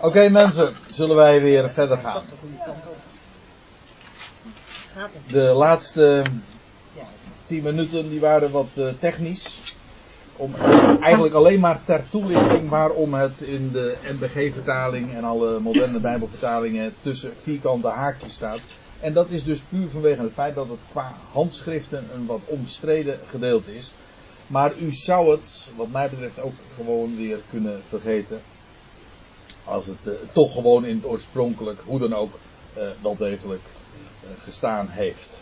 Oké mensen, zullen wij weer verder gaan. De laatste tien minuten die waren wat uh, technisch. Om, eigenlijk alleen maar ter toelichting waarom het in de NBG-vertaling en alle moderne Bijbelvertalingen tussen vierkante haakjes staat. En dat is dus puur vanwege het feit dat het qua handschriften een wat omstreden gedeelte is. Maar u zou het, wat mij betreft, ook gewoon weer kunnen vergeten. Als het uh, toch gewoon in het oorspronkelijk, hoe dan ook, uh, wel degelijk uh, gestaan heeft.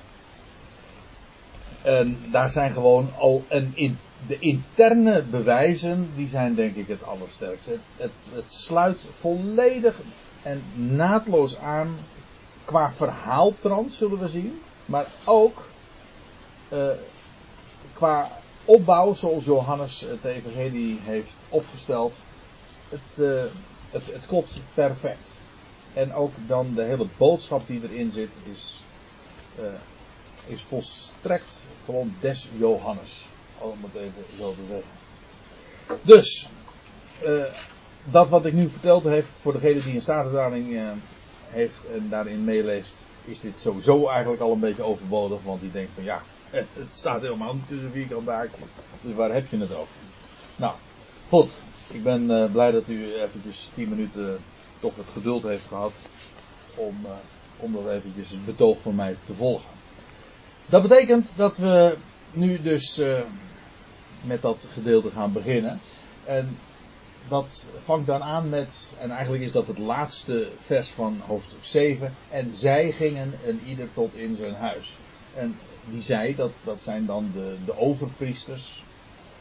En daar zijn gewoon al een in, de interne bewijzen, die zijn denk ik het allersterkste. Het, het, sluit volledig en naadloos aan qua verhaaltrand, zullen we zien. Maar ook qua opbouw zoals Johannes het evangelie heeft opgesteld. Het, het, klopt perfect. En ook dan de hele boodschap die erin zit is, uh, is volstrekt gewoon des Johannes. Om het even zo te zeggen. Dus, uh, dat wat ik nu verteld heb voor degene die een statenvertaling heeft en daarin meeleest, is dit sowieso eigenlijk al een beetje overbodig. Want die denkt van ja, het staat helemaal niet tussen vierkante haakjes. Dus waar heb je het over? Nou, goed. Ik ben uh, blij dat u eventjes 10 minuten toch het geduld heeft gehad om, uh, om dat eventjes het betoog van mij te volgen. Dat betekent dat we nu dus uh, met dat gedeelte gaan beginnen. En dat vangt dan aan met, en eigenlijk is dat het laatste vers van hoofdstuk 7. En zij gingen een ieder tot in zijn huis. En die zij, dat, dat zijn dan de, de overpriesters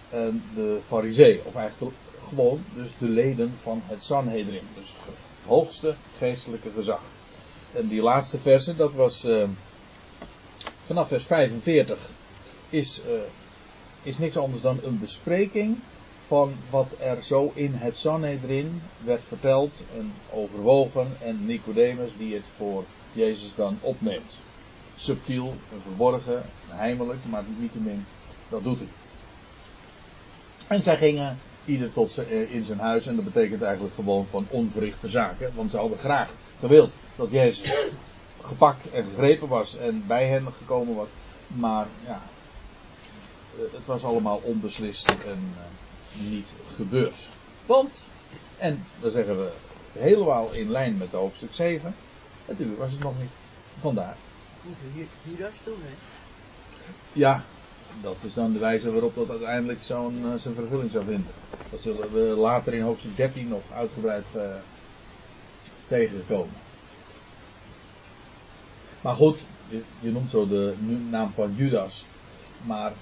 en de fariseeën. Of eigenlijk gewoon dus de leden van het Sanhedrin. Dus het hoogste geestelijke gezag. En die laatste verse, dat was uh, vanaf vers 45, is, uh, is niks anders dan een bespreking van wat er zo in het Sanhedrin werd verteld en overwogen. En Nicodemus die het voor Jezus dan opneemt subtiel en verborgen, heimelijk, maar niettemin, dat doet hij. En zij gingen ieder tot ze, eh, in zijn huis en dat betekent eigenlijk gewoon van onverrichte zaken, want ze hadden graag gewild dat Jezus gepakt en gegrepen was en bij hen gekomen was, maar ja, eh, het was allemaal onbeslist en uh, niet gebeurd. Want, en dan zeggen we helemaal in lijn met hoofdstuk 7, natuurlijk was het nog niet. Vandaar Judas toen, hè? Ja, dat is dan de wijze waarop dat uiteindelijk zo'n uh, zijn vervulling zou vinden. Dat zullen we later in hoofdstuk 13 nog uitgebreid uh, tegenkomen. Maar goed, je, noemt zo de naam van Judas. Maar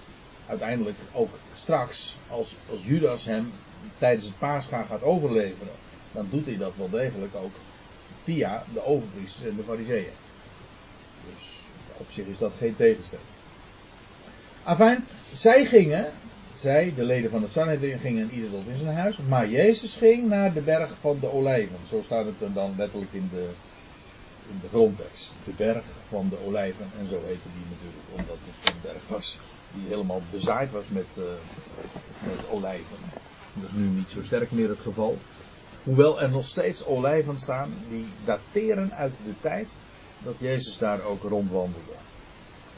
uiteindelijk ook straks, als, als Judas hem tijdens het paascha gaat overleveren, dan doet hij dat wel degelijk ook via de overpriesters en de fariseeën. Dus op zich is dat geen tegenstelling. Afijn, zij gingen, zij, de leden van het Sanhedrin, gingen ieder tot in zijn huis. Maar Jezus ging naar de berg van de olijven. Zo staat het dan letterlijk in de, in de grondtekst. De berg van de olijven. En zo heette die natuurlijk, omdat het een berg was die helemaal bezaaid was met, uh, met olijven. Dat is nu niet zo sterk meer het geval. Hoewel er nog steeds olijven staan die dateren uit de tijd dat Jezus daar ook rondwandelde.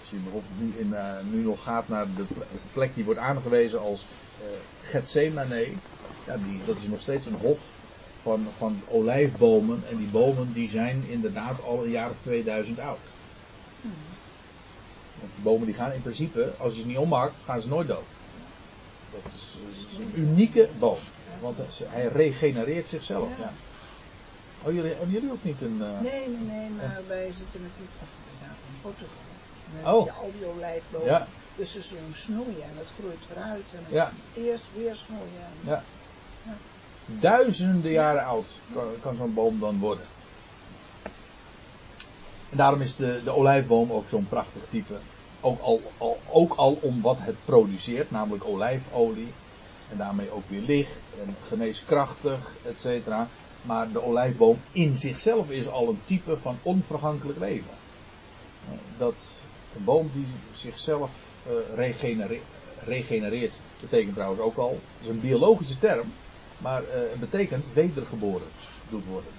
Als je bijvoorbeeld nu, in, uh, nu nog gaat naar de plek die wordt aangewezen als uh, Gethsemane, ja, die, dat is nog steeds een hof van, van olijfbomen. En die bomen die zijn inderdaad al een jaar of 2000 oud. Want die bomen die gaan in principe, als je ze niet ommaakt, gaan ze nooit dood. Dat is, is een unieke boom. Want hij regenereert zichzelf. Ja. Oh, jullie, oh, jullie ook niet een... Uh... Nee, nee, nee, maar wij zitten natuurlijk... Of we zaten in Portugal. Met oh. die olijfbomen. Ja. Dus ze zo'n snoeien en het groeit eruit. En ja. eerst weer snoeien. Ja. ja. Duizenden jaren oud kan, kan zo'n boom dan worden. En daarom is de, de olijfboom ook zo'n prachtig type. Ook al, al, ook al om wat het produceert, namelijk olijfolie. En daarmee ook weer licht en geneeskrachtig, et cetera. Maar de olijfboom in zichzelf is al een type van onvergankelijk leven. Dat een boom die zichzelf uh, regenereert, regenereert, betekent trouwens ook al, het is een biologische term, maar uh, het betekent wedergeboren. doet worden.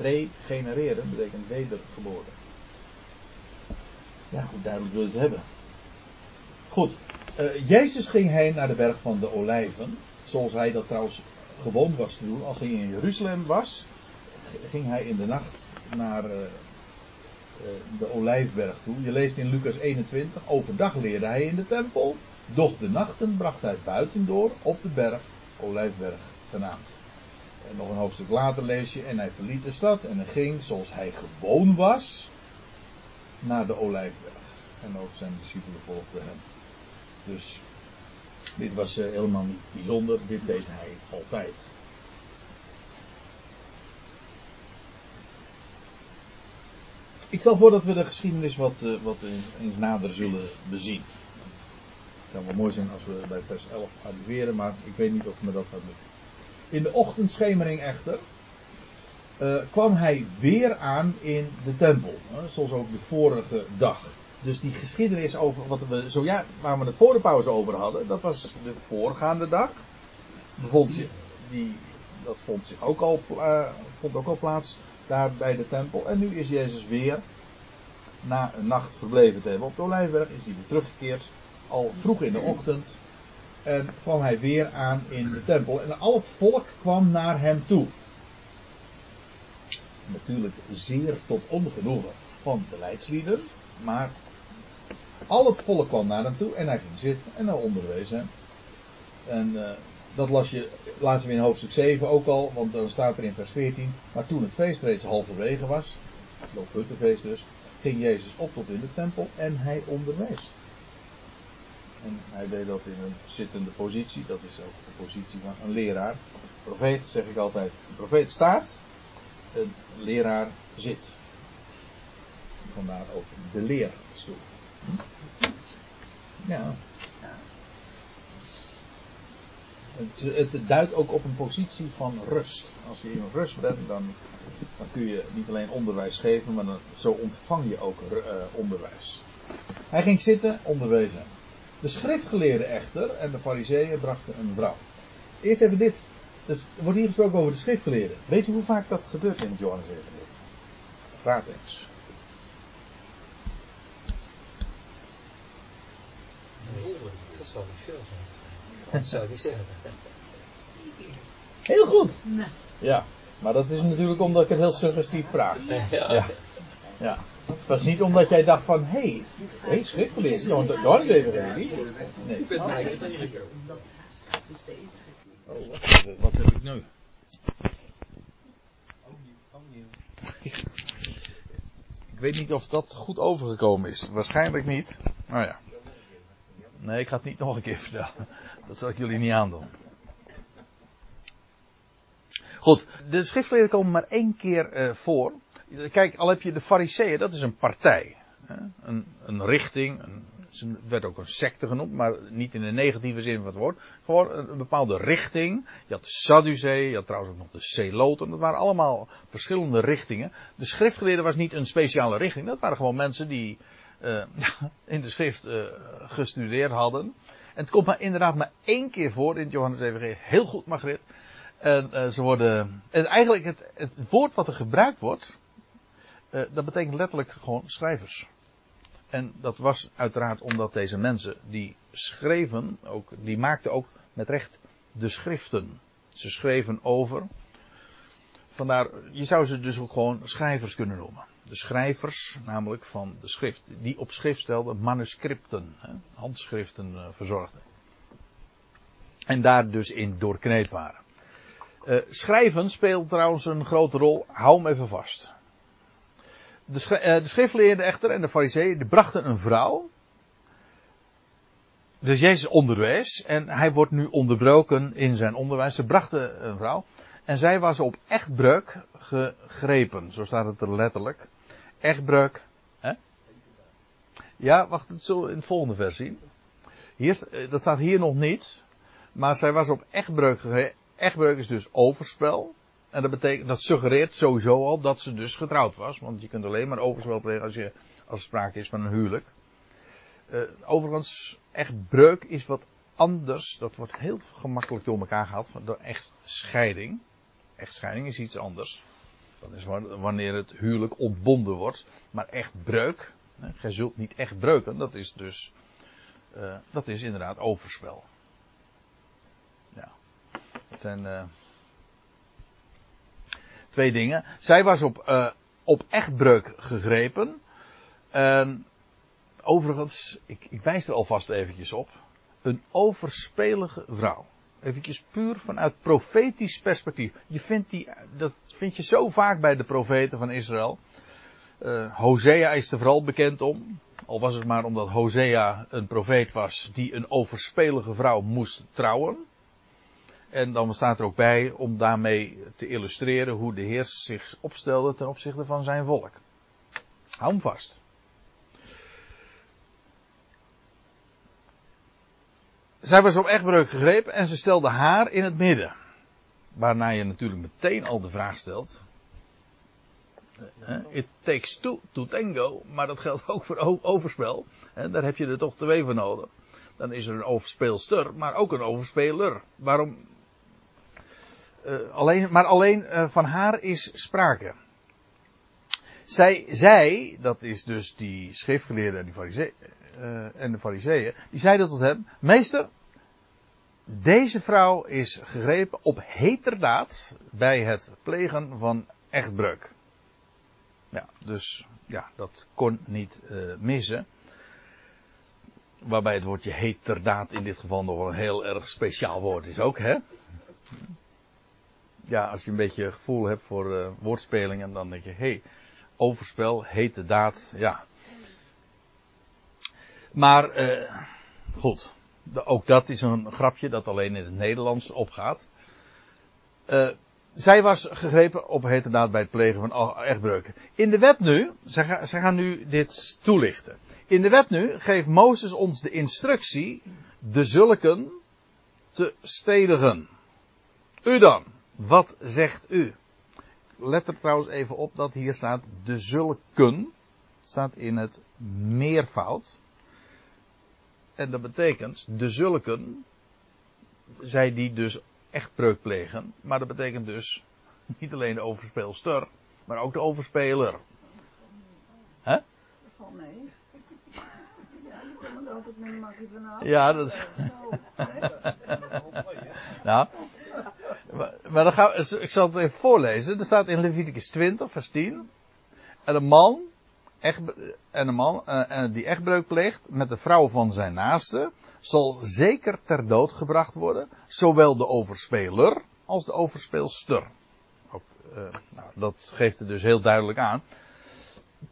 Regenereren betekent wedergeboren. Ja, hoe duidelijk wil het hebben. Goed, uh, Jezus ging heen naar de berg van de Olijven. Zoals hij dat trouwens gewoon was te doen. Als hij in Jeruzalem was, ging hij in de nacht naar de Olijfberg toe. Je leest in Lucas 21, overdag leerde hij in de tempel. Doch de nachten bracht hij buiten door op de berg, Olijfberg genaamd. En nog een hoofdstuk later lees je, en hij verliet de stad en hij ging zoals hij gewoon was naar de Olijfberg. En ook zijn discipelen volgden hem. Dus dit was uh, helemaal niet bijzonder, dit deed hij altijd. Ik stel voor dat we de geschiedenis wat, uh, wat eens nader zullen bezien. Het zou wel mooi zijn als we bij vers 11 arriveren, maar ik weet niet of me dat gaat lukken. In de ochtendschemering echter uh, kwam hij weer aan in de tempel, zoals ook de vorige dag. Dus die geschiedenis over wat we zojuist, waar we het voor de pauze over hadden, dat was de voorgaande dag. Je, die, dat vond, zich ook al, vond ook al plaats daar bij de tempel. En nu is Jezus weer, na een nacht verbleven te hebben op de Olijfberg, is hij weer teruggekeerd. Al vroeg in de ochtend. En kwam hij weer aan in de tempel. En al het volk kwam naar hem toe. Natuurlijk zeer tot ongenoegen van de leidslieden. Maar al het volk kwam naar hem toe en hij ging zitten en hij onderwees hem. En uh, dat las je, laten we in hoofdstuk 7 ook al, want dan staat er in vers 14. Maar toen het feest reeds halverwege was, het Loofhuttenfeest dus, ging Jezus op tot in de tempel en hij onderwees. En hij deed dat in een zittende positie, dat is ook de positie van een leraar. Profeet, zeg ik altijd, een profeet staat, een leraar zit. Vandaar ook de leerstoel. Ja. Het, het, duidt ook op een positie van rust. Als je in rust bent, dan, dan kun je niet alleen onderwijs geven, maar dan, zo ontvang je ook uh, onderwijs. Hij ging zitten, onderwezen. De schriftgeleerden echter en de fariseeën brachten een vrouw. Eerst even dit. Dus er wordt hier gesproken over de schriftgeleerden. Weet u hoe vaak dat gebeurt in Johannes Evangelie? Vraag eens. Dat zal niet veel zijn. Dat zou ik niet zeggen. Heel goed. Ja, maar dat is natuurlijk omdat ik het heel suggestief vraag. Ja. Ja. ja. Het was niet omdat jij dacht van, hé, hey, hey, schriftgeleerd, Johannes Evangelie. Nee. Ik ben mij Oh, wat, wat heb ik nu? Ik weet niet of dat goed overgekomen is. Waarschijnlijk niet. Nou ja. Nee, ik ga het niet nog een keer vertellen. Dat zal ik jullie niet aandoen. Goed, de schriftleden komen maar één keer uh, voor. Kijk, al heb je de fariseeën, dat is een partij. Hè? Een, een richting, een, het werd ook een secte genoemd, maar niet in de negatieve zin van het woord. Gewoon een, bepaalde richting. Je had de Sadducee, je had trouwens ook nog de Celoten. Dat waren allemaal verschillende richtingen. De schriftgeleerden was niet een speciale richting. Dat waren gewoon mensen die uh, in de schrift uh, gestudeerd hadden. En het komt maar inderdaad maar één keer voor in het Johannes Evangelie. Heel goed, Margret. En uh, ze worden. En eigenlijk het, het woord wat er gebruikt wordt. dat betekent letterlijk gewoon schrijvers. En dat was uiteraard omdat deze mensen die schreven, ook, die maakten ook met recht de schriften. Ze schreven over. Vandaar, je zou ze dus ook gewoon schrijvers kunnen noemen. De schrijvers, namelijk van de schrift, die op schrift stelden manuscripten, handschriften uh, verzorgden. En daar dus in doorkneed waren. Uh, schrijven speelt trouwens een grote rol, hou hem even vast. De, sch uh, de schriftleerden echter en de fariseeën brachten een vrouw. Dus Jezus onderwees en hij wordt nu onderbroken in zijn onderwijs. Ze brachten een vrouw en zij was op echtbreuk gegrepen. Zo staat het er letterlijk. Echtbreuk. Hè? Ja, wacht, het zullen we in de volgende vers zien. Hier, dat staat hier nog niet. Maar zij was op echtbreuk gegrepen. Echtbreuk is dus overspel. En dat betekent, dat suggereert sowieso al dat ze dus getrouwd was. Want je kunt alleen maar overspel plegen als je, als er sprake is van een huwelijk. Uh, overigens, echtbreuk is wat anders. Dat wordt heel gemakkelijk door elkaar gehaald. Door echtscheiding. Echtscheiding is iets anders. Dat is wanneer het huwelijk ontbonden wordt. Maar echt breuk. Gij zult niet echt breuken. Dat is dus. Uh, dat is inderdaad overspel. Ja. Het zijn. Uh, twee dingen. Zij was op, uh, op echtbreuk gegrepen. En overigens, ik, ik wijs er alvast eventjes op. Een overspelige vrouw. Eventjes puur vanuit profetisch perspectief. Je vindt die, dat vind je zo vaak bij de profeten van Israël. Uh, Hosea is er vooral bekend om. Al was het maar omdat Hosea een profeet was die een overspelige vrouw moest trouwen. En dan staat er ook bij om daarmee te illustreren hoe de Heer zich opstelde ten opzichte van zijn volk. Hou hem vast. Zij was op echtbreuk gegrepen en ze stelde haar in het midden. Waarna je natuurlijk meteen al de vraag stelt. It takes two to tango, maar dat geldt ook voor overspel. Daar heb je er toch twee voor nodig. Dan is er een overspeelster, maar ook een overspeler. Waarom? Uh, alleen, maar alleen uh, van haar is sprake. Zij, zij, dat is dus die schriftgeleerde en die uh, en de fariseeën, die zeiden tot hem, meester, deze vrouw is gegrepen op heterdaad bij het plegen van echtbreuk. Ja, dus ja, dat kon niet uh, missen. Waarbij het woordje heterdaad in dit geval nog wel een heel erg speciaal woord is ook, hè? Ja, als je een beetje gevoel hebt voor uh, woordspelingen, dan denk je, hé, hey, overspel, hete daad, ja. Maar, uh, goed. Ook dat is een grapje dat alleen in het Nederlands opgaat. Uh, zij was gegrepen op heterdaad bij het plegen van echtbreuken. In de wet nu, zij gaan nu dit toelichten. In de wet nu geeft Mozes ons de instructie de zulken te stedigen. U dan, wat zegt u? Let er trouwens even op dat hier staat de zulken. Staat in het meervoud. En dat betekent, de zulken, zij die dus echt breuk plegen. Maar dat betekent dus niet alleen de overspeelster, maar ook de overspeler. Hè? Val mee. Ja, die komen er altijd met een makkie vanaf. Ja, dat is... nou, maar dan we, ik zal het even voorlezen. Er staat in Leviticus 20, vers 10. En een man echt, en een man uh, die echtbreuk pleegt met de vrouw van zijn naaste, zal zeker ter dood gebracht worden, zowel de overspeler als de overspeelster. Uh, nou, dat geeft het dus heel duidelijk aan.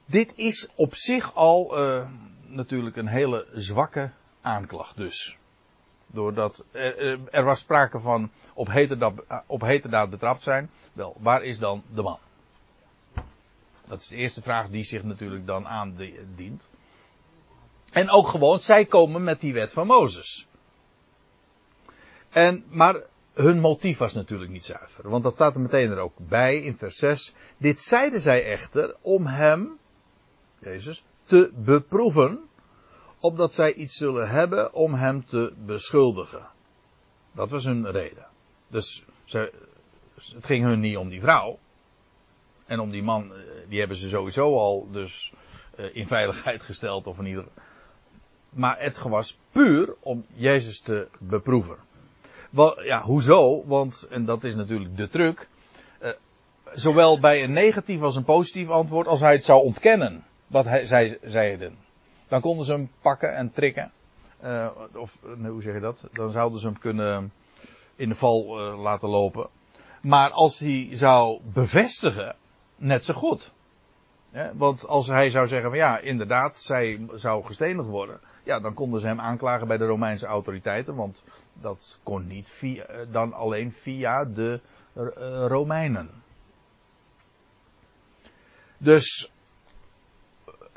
Dit is op zich al uh, natuurlijk een hele zwakke aanklacht dus. Doordat er, er was sprake van op heterdaad, op heterdaad betrapt zijn. Wel, waar is dan de man? Dat is de eerste vraag die zich natuurlijk dan aandient. En ook gewoon, zij komen met die wet van Mozes. En, maar hun motief was natuurlijk niet zuiver. Want dat staat er meteen er ook bij in vers 6. Dit zeiden zij echter om hem, Jezus, te beproeven. Opdat zij iets zullen hebben om hem te beschuldigen. Dat was hun reden. Dus het ging hun niet om die vrouw. En om die man, eh, die hebben ze sowieso al dus uh, in veiligheid gesteld of in ieder. Maar het was puur om Jezus te beproeven. Wel, ja, hoezo? Want, en dat is natuurlijk de truc. Uh, zowel bij een negatief als een positief antwoord, als hij het zou ontkennen. Wat hij, zij zeiden. Dan konden ze hem pakken en trikken. Uh, of, hoe zeg je dat? Dan zouden ze hem kunnen in de val laten lopen. Maar als hij zou bevestigen net zo goed. Want als hij zou zeggen van ja, inderdaad, zij zou gestenigd worden. Ja, dan konden ze hem aanklagen bij de Romeinse autoriteiten. Want dat kon niet via, dan alleen via de Romeinen. Dus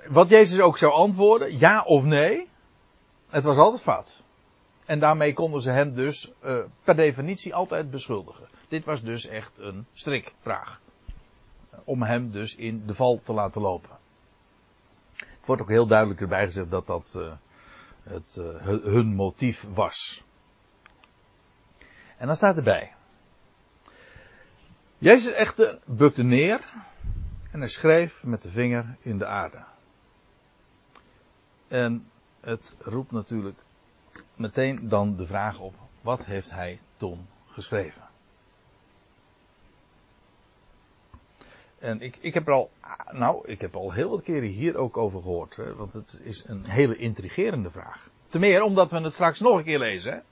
wat Jezus ook zou antwoorden, ja of nee, het was altijd fout. En daarmee konden ze hem dus uh, per definitie altijd beschuldigen. Dit was dus echt een strikvraag om hem dus in de val te laten lopen. Het wordt ook heel duidelijk erbij gezegd dat dat uh, het, uh, hun motief was. En dan staat erbij. Jezus echter bukte neer En hij schreef met de vinger in de aarde. En het roept natuurlijk meteen dan de vraag op: wat heeft hij toen geschreven? En ik, ik heb er al, nou, ik heb al heel wat keren hier ook over gehoord, hè, want het is een hele intrigerende vraag. Ten meer omdat we het straks nog een keer lezen.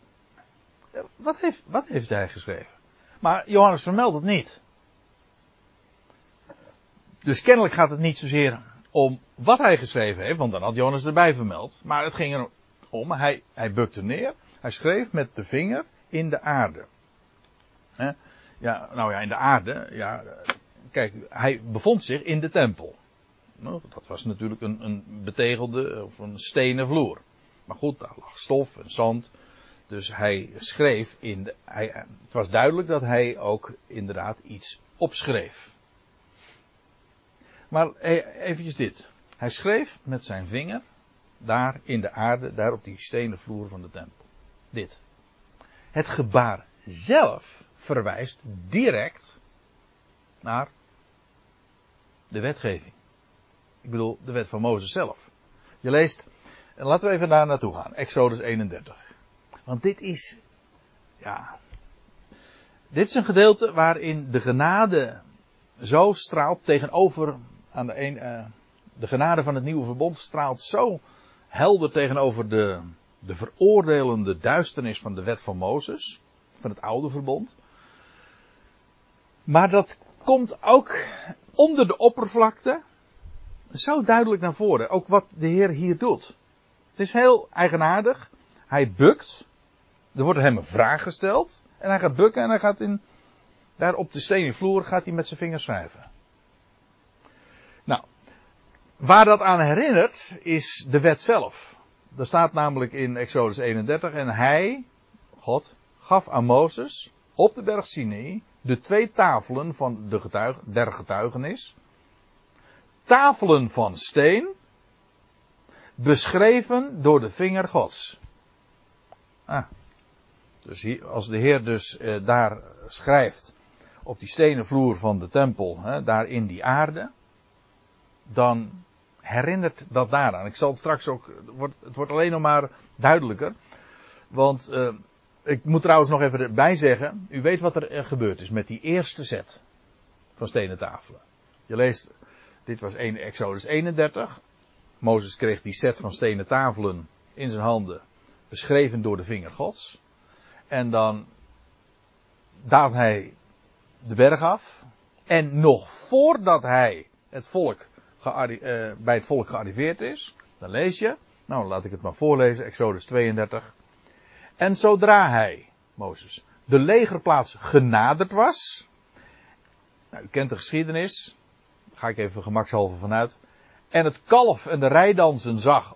Hè. Wat, heeft, wat heeft hij geschreven? Maar Johannes vermeldt het niet. Dus kennelijk gaat het niet zozeer om wat hij geschreven heeft, want dan had Johannes erbij vermeld. Maar het ging erom, hij, hij bukte neer, hij schreef met de vinger in de aarde. Ja, nou ja, in de aarde, ja, kijk, hij bevond zich in de tempel. Nou, dat was natuurlijk een, een betegelde of een stenen vloer. Maar goed, daar lag stof en zand. Dus hij schreef in de. Het was duidelijk dat hij ook inderdaad iets opschreef. Maar eventjes dit. Hij schreef met zijn vinger daar in de aarde, daar op die stenen vloer van de tempel. Dit. Het gebaar zelf verwijst direct naar de wetgeving. Ik bedoel, de wet van Mozes zelf. Je leest, en laten we even daar naartoe gaan, Exodus 31. Want dit is, ja, dit is een gedeelte waarin de genade zo straalt tegenover aan de een, uh, de genade van het nieuwe verbond straalt zo helder tegenover de, de veroordelende duisternis van de wet van Mozes, van het oude verbond. Maar dat komt ook onder de oppervlakte zo duidelijk naar voren. Ook wat de Heer hier doet. Het is heel eigenaardig. Hij bukt. Er wordt hem een vraag gesteld. En hij gaat bukken en hij gaat in, daar op de stenen vloer gaat hij met zijn vingers schrijven. Nou, waar dat aan herinnert is de wet zelf. Er staat namelijk in Exodus 31 en hij, God, gaf aan Mozes op de berg Sinai de twee tafelen van de getuig, der getuigenis. Tafelen van steen, beschreven door de vinger Gods. Ah. Dus hier, als de Heer dus eh, daar schrijft op die stenen vloer van de tempel, hè, daar in die aarde, dan herinnert dat daaraan. Ik zal het straks ook, het wordt, het wordt alleen nog maar duidelijker. Want uh, ik moet trouwens nog even erbij zeggen, u weet wat er gebeurd is met die eerste set van stenen tafelen. Je leest, dit was 1 Exodus 31. Mozes kreeg die set van stenen tafelen in zijn handen, beschreven door de vinger Gods. En dan daalt hij de berg af. En nog voordat hij het volk bij het volk gearriveerd is, dan lees je, nou laat ik het maar voorlezen, Exodus 32. En zodra hij, Mozes, de legerplaats genaderd was, nou, u kent de geschiedenis, daar ga ik even gemakshalve vanuit, en het kalf en de rijdansen zag,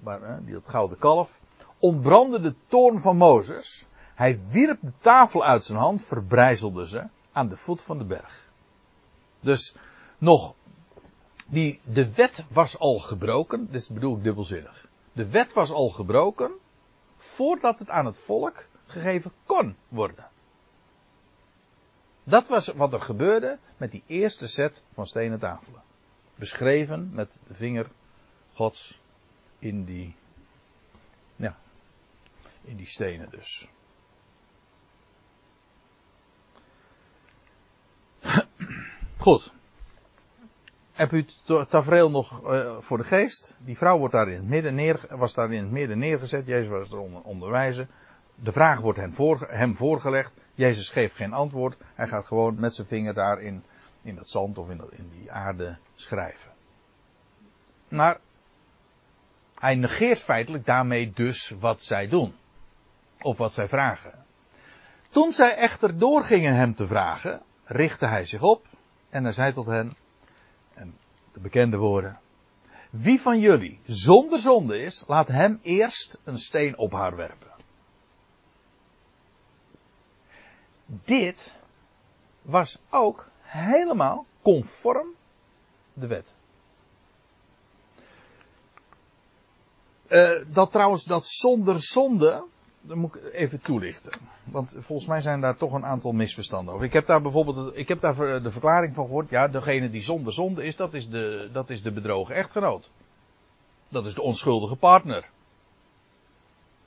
maar, hè, die dat gouden kalf, ontbrandde de toorn van Mozes. Hij wierp de tafel uit zijn hand, verbrijzelde ze aan de voet van de berg. Dus nog, die, de wet was al gebroken, dit bedoel ik dubbelzinnig. De wet was al gebroken, voordat het aan het volk gegeven kon worden. Dat was wat er gebeurde met die eerste set van stenen tafelen. Beschreven met de vinger Gods in die, ja, in die stenen dus. Goed. Heb u het tafereel nog uh, voor de geest? Die vrouw wordt daar in het midden neer, was daar in het midden neergezet. Jezus was er onder, onderwijzen. De vraag wordt hem, voor, hem voorgelegd. Jezus geeft geen antwoord. Hij gaat gewoon met zijn vinger daar in, in dat zand of in, in die aarde schrijven. Maar hij negeert feitelijk daarmee dus wat zij doen. Of wat zij vragen. Toen zij echter doorgingen hem te vragen, richtte hij zich op en hij zei tot hen, en de bekende woorden. Wie van jullie zonder zonde is, laat hem eerst een steen op haar werpen. Dit was ook helemaal conform de wet. Uh, dat trouwens, dat zonder zonde, dan moet ik even toelichten. Want volgens mij zijn daar toch een aantal misverstanden over. Ik heb daar bijvoorbeeld ik heb daar de verklaring van gehoord. Ja, degene die zonder zonde is, dat is de, dat is de bedrogen echtgenoot. Dat is de onschuldige partner.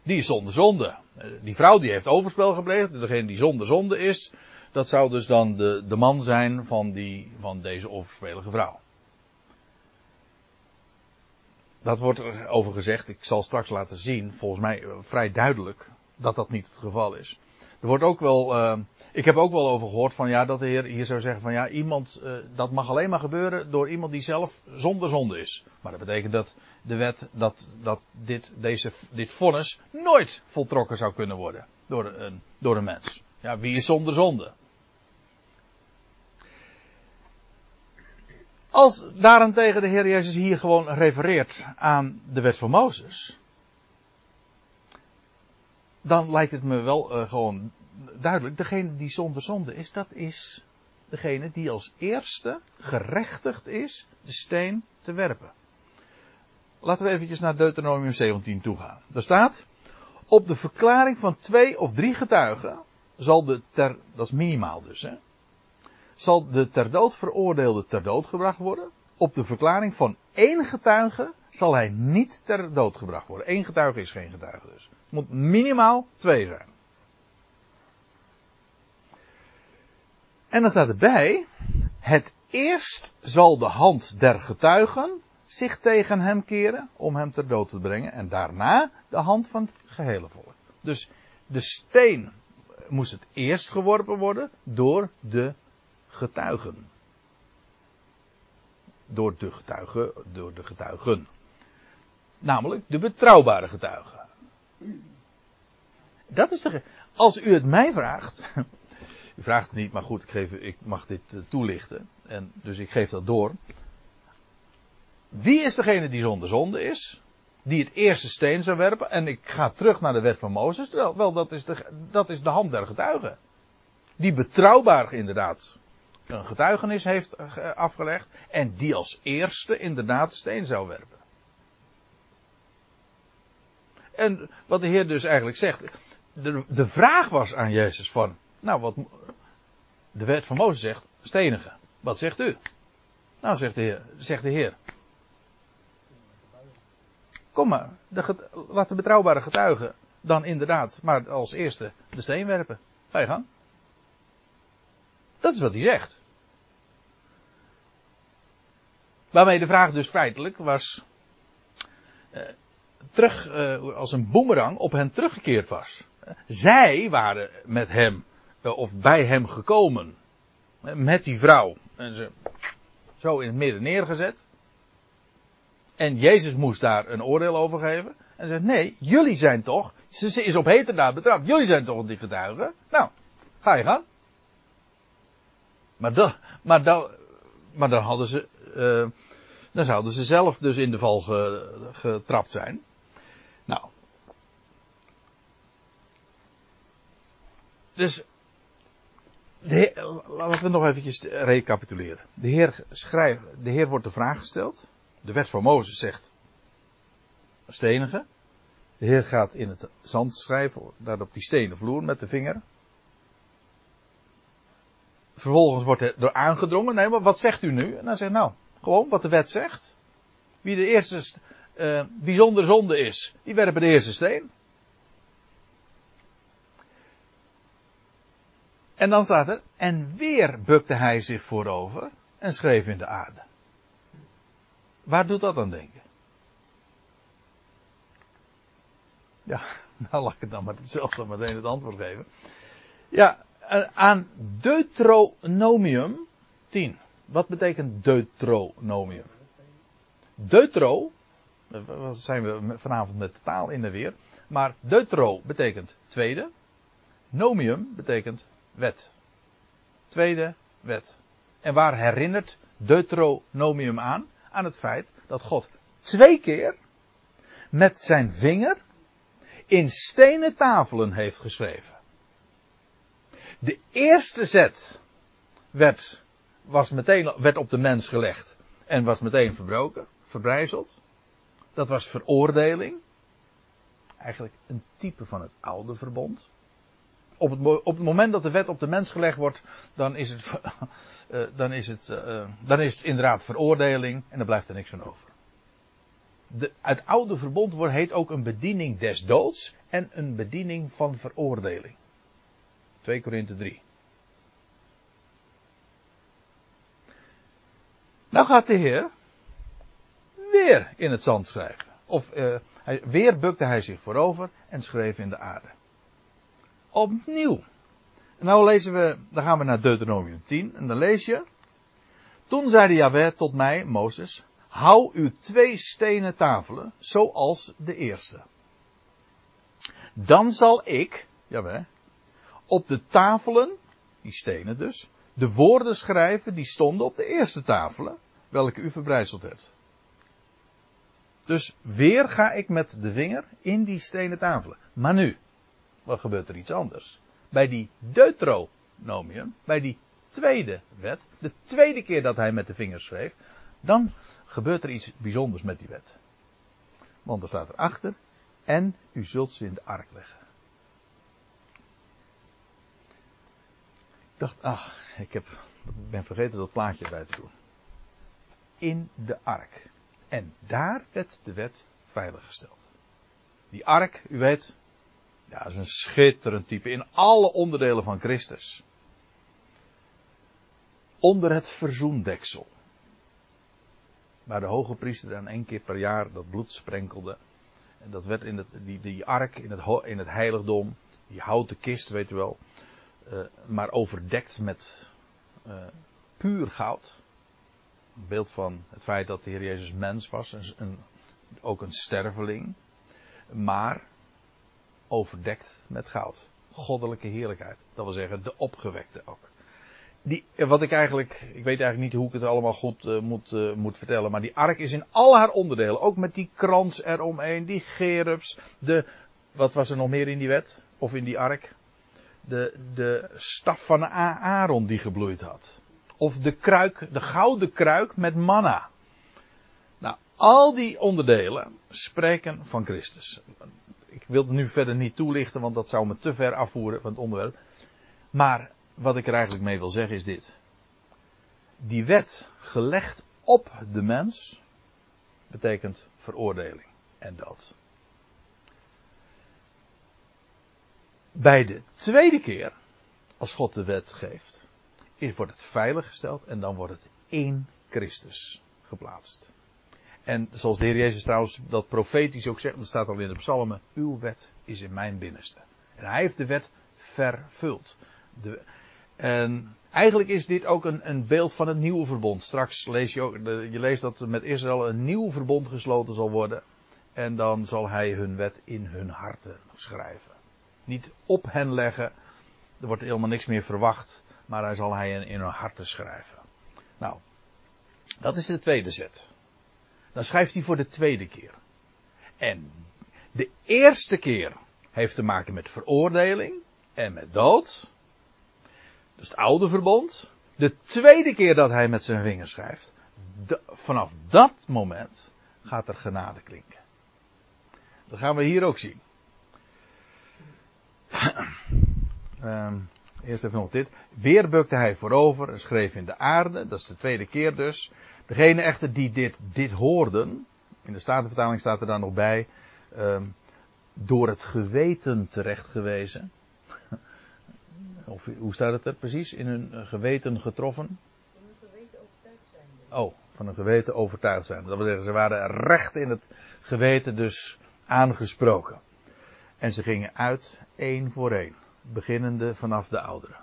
Die is zonder zonde. Eh, die vrouw die heeft overspel gepleegd. Degene die zonder zonde is, dat zou dus dan de, de man zijn van, die, van deze overspelige vrouw. Dat wordt er over gezegd. Ik zal straks laten zien, volgens mij eh, vrij duidelijk, dat dat niet het geval is. Er wordt ook wel, uh, ik heb ook wel over gehoord van ja, dat de Heer hier zou zeggen van ja, iemand, uh, dat mag alleen maar gebeuren door iemand die zelf zonder zonde is. Maar dat betekent dat de wet, dat, dat dit, deze, dit vonnis nooit voltrokken zou kunnen worden door een, door een mens. Ja, wie is zonder zonde? Als daarentegen de Heer Jezus hier gewoon refereert aan de wet van Mozes, dan lijkt het me wel uh, gewoon duidelijk, degene die zonder zonde is, dat is degene die als eerste gerechtigd is de steen te werpen. Laten we eventjes naar Deuteronomium 17 toe gaan. Daar staat, op de verklaring van twee of drie getuigen zal de ter, dat is minimaal dus, hè, zal de ter dood veroordeelde ter dood gebracht worden. Op de verklaring van één getuige zal hij niet ter dood gebracht worden. Eén getuige is geen getuige dus. Het moet minimaal twee zijn. En dan staat erbij, het eerst zal de hand der getuigen zich tegen hem keren om hem ter dood te brengen en daarna de hand van het gehele volk. Dus de steen moest het eerst geworpen worden door de getuigen. Door de getuigen, door de getuigen. Namelijk de betrouwbare getuigen. Dat is de. Als u het mij vraagt. U vraagt het niet, maar goed, ik, geef, ik mag dit eh, toelichten. En dus ik geef dat door. Wie is degene die zonder zonde is? Die het eerste steen zou werpen. En ik ga terug naar de wet van Mozes. Wel, wel dat, is de, dat is de hand der getuigen. Die betrouwbaar inderdaad een getuigenis heeft eh, afgelegd. En die als eerste inderdaad de steen zou werpen. En wat de Heer dus eigenlijk zegt. De, de vraag was aan Jezus van. Nou, wat de wet van Mozes zegt, stenigen. Wat zegt u? Nou, zegt de Heer. Zegt de Heer. Kom maar, de, laat de betrouwbare getuigen dan inderdaad maar als eerste de steen werpen. Ga je gang. Dat is wat hij zegt. Waarmee de vraag dus feitelijk was. Uh, terug, uh, als een boemerang op hen teruggekeerd was. zij waren met hem, uh, of bij hem gekomen. met die vrouw. En ze zo in het midden neergezet. En Jezus moest daar een oordeel over geven. En zegt: Nee, jullie zijn toch. Ze is op heterdaad betrapt. Jullie zijn toch die getuigen? Nou, ga je gaan. Maar, dat, maar, maar dan hadden ze. Uh, dan zouden ze zelf dus in de val getrapt zijn. Nou. Dus. De laten we nog eventjes recapituleren. De Heer schrijft, de Heer wordt de vraag gesteld. De wet van Mozes zegt. Stenige. De Heer gaat in het zand schrijven, daar op die stenen vloer met de vinger. Vervolgens wordt er door aangedrongen. Nee, maar wat zegt u nu? En dan zegt nou, gewoon wat de wet zegt. Wie de eerste uh, bijzonder zonde is, die werpen de eerste steen. En dan staat er, en weer bukte hij zich voorover en schreef in de aarde. Waar doet dat aan denken? Ja, nou laat ik dan maar zelf dan meteen het antwoord geven. Ja, aan Deuteronomium 10. Wat betekent Deuteronomium? Deutero, zijn we vanavond met de taal in de weer. Maar Deutero betekent tweede. Nomium betekent wet. Tweede wet. En waar herinnert Deuteronomium aan? Aan het feit dat God twee keer met zijn vinger in stenen tafelen heeft geschreven. De eerste zet werd, was meteen, werd op de mens gelegd en was meteen verbroken, verbrijzeld. Dat was veroordeling. eigenlijk een type van het oude verbond. Op het, op het moment dat de wet op de mens gelegd wordt, dan is het, eh, dan is het, eh, dan is het inderdaad veroordeling en dan blijft er niks van over. Het oude verbond wordt, heet ook een bediening des doods en een bediening van veroordeling. 2 Korinthe 3. Nou gaat de Heer weer in het zand schrijven. Of hij, weer bukte hij zich voorover en schreef in de aarde. Opnieuw. Nou lezen we, dan gaan we naar Deuteronomium 10 en dan lees je. Toen zeide Yahweh tot mij, Mozes, hou uw twee stenen tafelen, zoals de eerste. Dan zal ik, Yahweh, op de tafelen, die stenen dus, de woorden schrijven die stonden op de eerste tafelen, welke u verbrijzeld hebt. Dus weer ga ik met de vinger in die stenen tafelen. Maar nu, wat gebeurt er iets anders? Bij die Deuteronomium, bij die tweede wet, de tweede keer dat hij met de vinger schreef, dan gebeurt er iets bijzonders met die wet. Want er staat erachter, en u zult ze in de ark leggen. Dacht, ach, ik heb, ben vergeten dat plaatje erbij te doen. In de ark. En daar werd de wet veiliggesteld. Die ark, u weet, ja, is een schitterend type in alle onderdelen van Christus. Onder het verzoendeksel. Waar de hoge priester dan één keer per jaar dat bloed sprenkelde. En dat werd in het, die, die ark in het, in het heiligdom, die houten kist, weet u wel. Uh, maar overdekt met uh, puur goud. Een beeld van het feit dat de Heer Jezus mens was, een, een, ook een sterveling. Maar overdekt met goud. Goddelijke heerlijkheid. Dat wil zeggen, de opgewekte ook. Die, wat ik eigenlijk, ik weet eigenlijk niet hoe ik het allemaal goed moet, moet vertellen, maar die ark is in al haar onderdelen, ook met die krans eromheen, die gerubs, de, wat was er nog meer in die wet, of in die ark? De, de staf van Aaron die gebloeid had. Of de kruik, de gouden kruik met manna. Nou, al die onderdelen spreken van Christus. Ik wil het nu verder niet toelichten, want dat zou me te ver afvoeren van het onderwerp. Maar wat ik er eigenlijk mee wil zeggen is dit. Die wet gelegd op de mens betekent veroordeling en dood. Bij de tweede keer, als God de wet geeft, wordt het veiliggesteld en dan wordt het in Christus geplaatst. En zoals de Heer Jezus trouwens dat profetisch ook zegt, dat staat al in de psalmen, uw wet is in mijn binnenste. En hij heeft de wet vervuld. De, en eigenlijk is dit ook een, een, beeld van het nieuwe verbond. Straks lees je ook, je leest dat met Israël een nieuw verbond gesloten zal worden. En dan zal hij hun wet in hun harten schrijven. Niet op hen leggen. Er wordt helemaal niks meer verwacht. Maar hij zal hij in hun harten schrijven. Nou, dat is de tweede zet. Dan schrijft hij voor de tweede keer. En de eerste keer heeft te maken met veroordeling en met dood. Dus het oude verbond. De tweede keer dat hij met zijn vinger schrijft. Vanaf dat moment gaat er genade klinken. Dat gaan we hier ook zien. Um, eerst even nog dit. Weer bukte hij voorover en schreef in de aarde. Dat is de tweede keer dus. Degene echter die dit, dit hoorden. In de Statenvertaling staat er dan nog bij. Um, door het geweten terechtgewezen. Of hoe staat het er precies? In hun geweten getroffen? Van een geweten overtuigd zijn. Oh, van een geweten overtuigd zijn. Dat wil zeggen, ze waren recht in het geweten dus aangesproken. En ze gingen uit één voor één. Beginnende vanaf de ouderen.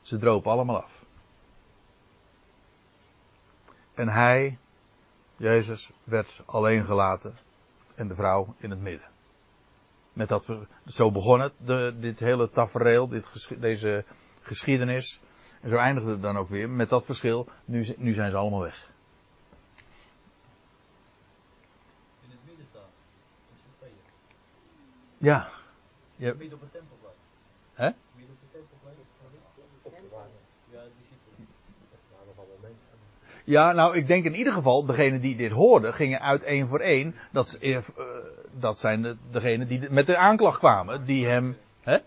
Ze dropen allemaal af. En hij, Jezus, werd alleen gelaten. En de vrouw in het midden. Met dat, zo begon het, de, dit hele tafereel, dit, deze geschiedenis. En zo eindigde het dan ook weer met dat verschil. Nu, nu zijn ze allemaal weg. In het midden staan. In z'n tweeën. Ja. Je, op het tempelplein. hè? Midden op het tempelplein. Op de wagen. Ja, die ziet. Ja, nou, ik denk in ieder geval, degenen die dit hoorden, gingen uit één voor één. Dat, eh, dat zijn de, degenen die met de aanklacht kwamen, die hem. Hè?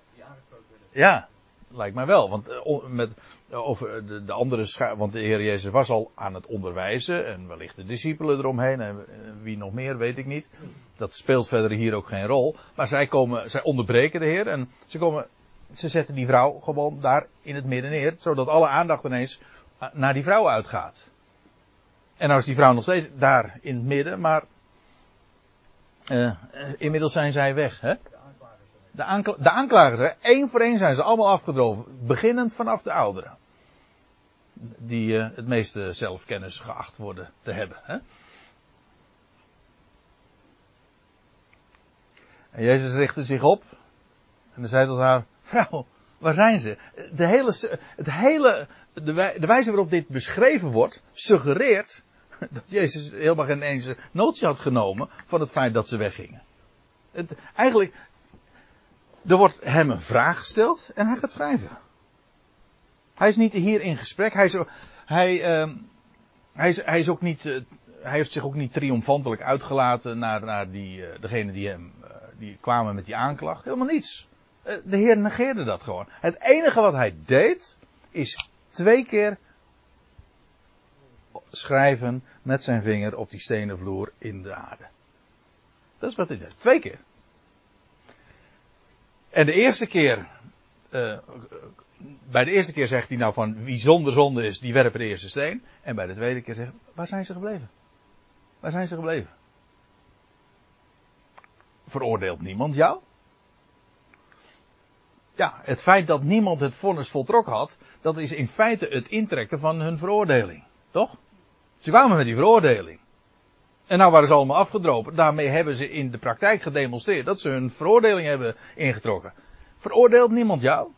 Ja, lijkt mij wel. Want eh, met, over de, de andere want de Heer Jezus was al aan het onderwijzen. En wellicht de discipelen eromheen. En eh, wie nog meer, weet ik niet. Dat speelt verder hier ook geen rol. Maar zij komen, zij onderbreken de Heer. En ze komen, ze zetten die vrouw gewoon daar in het midden neer. Zodat alle aandacht ineens eh, naar die vrouw uitgaat. En nou is die vrouw nog steeds daar in het midden, maar eh, eh, inmiddels zijn zij weg. Hè? De, aankla de aanklagers, één voor één zijn ze allemaal afgedroven. Beginnend vanaf de ouderen. Die eh, het meeste zelfkennis geacht worden te hebben. Hè? En Jezus richtte zich op. En zei tot haar: Vrouw, waar zijn ze? De hele, het hele, de, de wijze waarop dit beschreven wordt, suggereert dat Jezus helemaal geen eens notie had genomen van het feit dat ze weggingen. Het, eigenlijk, er wordt hem een vraag gesteld en hij gaat schrijven. Hij is niet hier in gesprek. Hij is, hij, ehm, hij is, hij is ook niet, eh, hij heeft zich ook niet triomfantelijk uitgelaten naar, naar die, eh, degene die hem, eh, die kwamen met die aanklacht. Helemaal niets. De Heer negeerde dat gewoon. Het enige wat hij deed, is twee keer schrijven met zijn vinger op die stenen vloer in de aarde. Dat is wat hij deed. Twee keer. En de eerste keer, bij de eerste keer zegt hij nou van wie zonder zonde is, die werpen de eerste steen. En bij de tweede keer zegt waar zijn ze gebleven? Waar zijn ze gebleven? Veroordeelt niemand jou? Ja, het feit dat niemand het vonnis voltrokken had, dat is in feite het intrekken van hun veroordeling. Toch? Ze kwamen met die veroordeling. En nou waren ze allemaal afgedropen. Daarmee hebben ze in de praktijk gedemonstreerd dat ze hun veroordeling hebben ingetrokken. Veroordeelt niemand jou?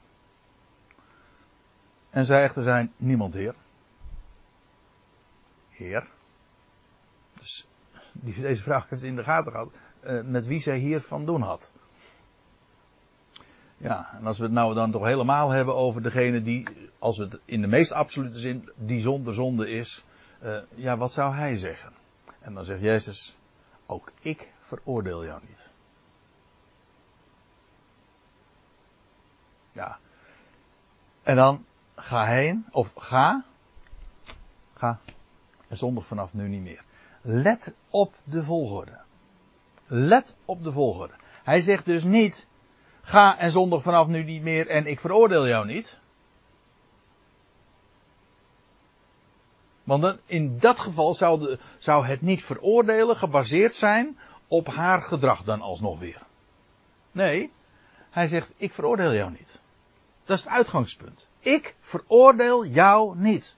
En zij echter zijn niemand heer. Heer. Dus die, deze vraag heeft in de gaten gehad. eh, met wie zij hier van doen had. Ja, en als we het nou dan toch helemaal hebben over degene die, als het in de meest absolute zin, die zonder zonde is. eh, ja, wat zou hij zeggen? En dan zegt Jezus, ook ik veroordeel jou niet. Ja. En dan ga heen, of ga, ga, en zondig vanaf nu niet meer. Let op de volgorde. Let op de volgorde. Hij zegt dus niet, ga en zondig vanaf nu niet meer en ik veroordeel jou niet. Want in dat geval zou, de, zou het niet veroordelen gebaseerd zijn op haar gedrag dan alsnog weer. Nee, hij zegt, ik veroordeel jou niet. Dat is het uitgangspunt. Ik veroordeel jou niet.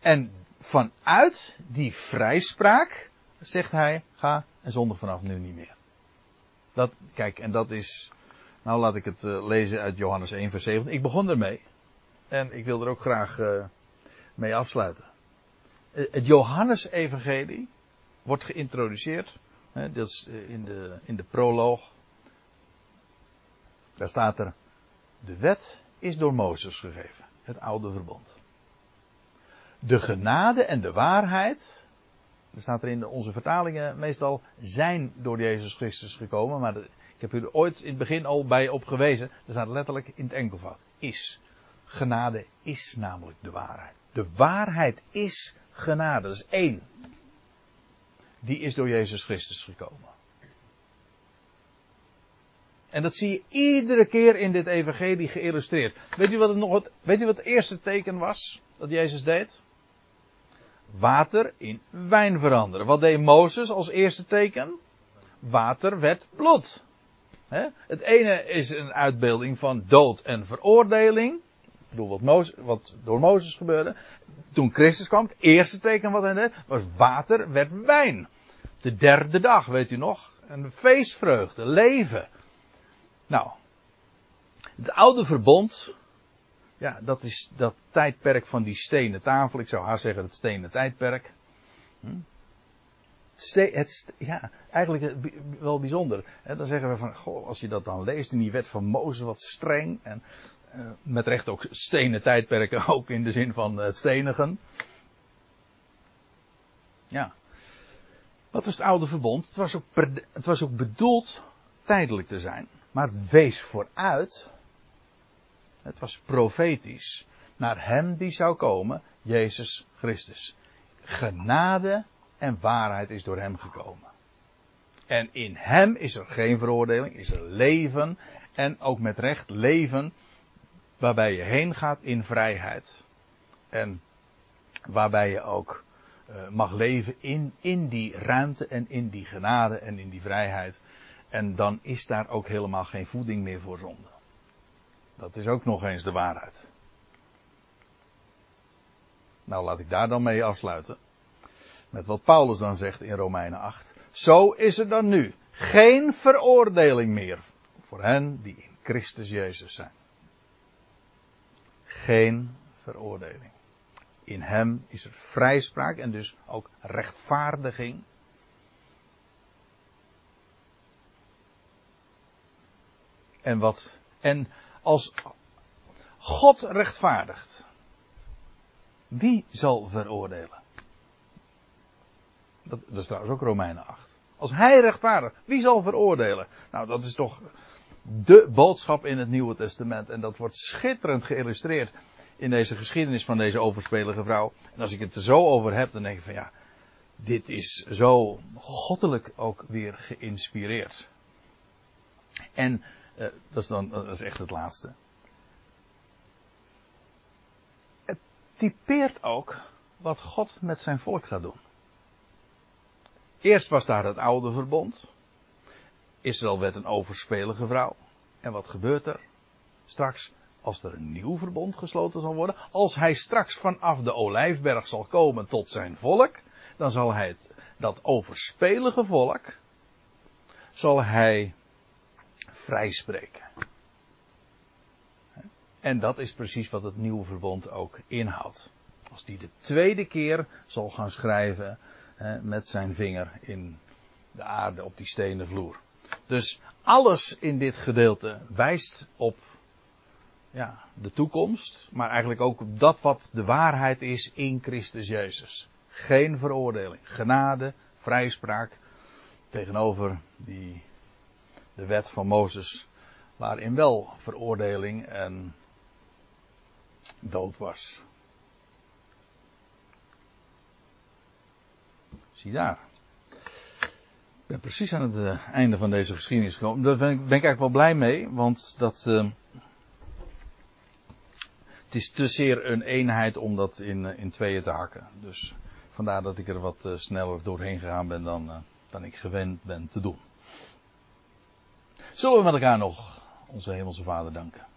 En vanuit die vrijspraak zegt hij, ga en zondig vanaf nu niet meer. Dat, kijk, en dat is, nou laat ik het uh, lezen uit Johannes 1 vers 7. Ik begon ermee. En ik wil er ook graag uh, mee afsluiten. Uh, het Johannes-evangelie wordt geïntroduceerd. Hè, dat is in de, in de proloog. Daar staat er, de wet is door Mozes gegeven. Het oude verbond. De genade en de waarheid, er staat er in onze vertalingen meestal, zijn door Jezus Christus gekomen. Maar ik heb u er ooit in het begin al bij op gewezen. Er staat letterlijk in het enkelvoud. Is. Genade is namelijk de waarheid. De waarheid is genade. Dat is één. Die is door Jezus Christus gekomen. En dat zie je iedere keer in dit evangelie geïllustreerd. Weet u wat het nog weet u wat het eerste teken was dat Jezus deed? Water in wijn veranderen. Wat deed Mozes als eerste teken? Water werd bloed. He? Het ene is een uitbeelding van dood en veroordeling. Ik bedoel, wat, Mozes, wat door Mozes gebeurde. Toen Christus kwam, het eerste teken wat hij deed, was water werd wijn. De derde dag, weet u nog? Een feestvreugde, leven. Nou, het oude verbond, ja, dat is dat tijdperk van die stenen tafel. Ik zou haast zeggen het stenen tijdperk. Hm? Ste het, ja, eigenlijk wel bijzonder. Dan zeggen we van, goh, als je dat dan leest in die wet van Mozes, wat streng. En Uh, met recht ook stenen tijdperken, ook in de zin van het stenigen. Ja. Wat was het oude verbond? Het was ook, het was ook bedoeld tijdelijk te zijn. Maar wees vooruit. Het was profetisch. Naar hem die zou komen, Jezus Christus. Genade en waarheid is door hem gekomen. En in hem is er geen veroordeling, is er leven. En ook met recht leven waarbij je heen gaat in vrijheid. En waarbij je ook uh, mag leven in, in die ruimte en in die genade en in die vrijheid. En dan is daar ook helemaal geen voeding meer voor zonde. Dat is ook nog eens de waarheid. Nou, laat ik daar dan mee afsluiten. Met wat Paulus dan zegt in Romeinen 8. Zo is er dan nu geen veroordeling meer voor hen die in Christus Jezus zijn. Geen veroordeling. In hem is er vrijspraak en dus ook rechtvaardiging. En wat, en als God rechtvaardigt, wie zal veroordelen? Dat, dat is trouwens ook Romeinen 8. Als hij rechtvaardigt, wie zal veroordelen? Nou, dat is toch de boodschap in het Nieuwe Testament. En dat wordt schitterend geïllustreerd in deze geschiedenis van deze overspelige vrouw. En als ik het er zo over heb, dan denk ik van ja, dit is zo goddelijk ook weer geïnspireerd. En uh, dat, is dan, dat is echt het laatste. Het typeert ook wat God met zijn volk gaat doen. Eerst was daar het oude verbond. Israël werd een overspelige vrouw. En wat gebeurt er? Straks, als er een nieuw verbond gesloten zal worden, als hij straks vanaf de olijfberg zal komen tot zijn volk, dan zal hij het, dat overspelige volk, zal hij vrijspreken. En dat is precies wat het nieuwe verbond ook inhoudt. Als die de tweede keer zal gaan schrijven met zijn vinger in de aarde op die stenen vloer. Dus alles in dit gedeelte wijst op ja, de toekomst, maar eigenlijk ook op dat wat de waarheid is in Christus Jezus. Geen veroordeling, genade, vrijspraak tegenover die, de wet van Mozes, waarin wel veroordeling en dood was. Zie daar. Ik ben precies aan het uh, einde van deze geschiedenis gekomen. Daar ben ik, eigenlijk wel blij mee, want dat. Uh, het is te zeer een eenheid om dat in, uh, in tweeën te hakken. Dus vandaar dat ik er wat sneller doorheen gegaan ben dan, dan ik gewend ben te doen. Zullen we met elkaar nog onze Hemelse Vader danken?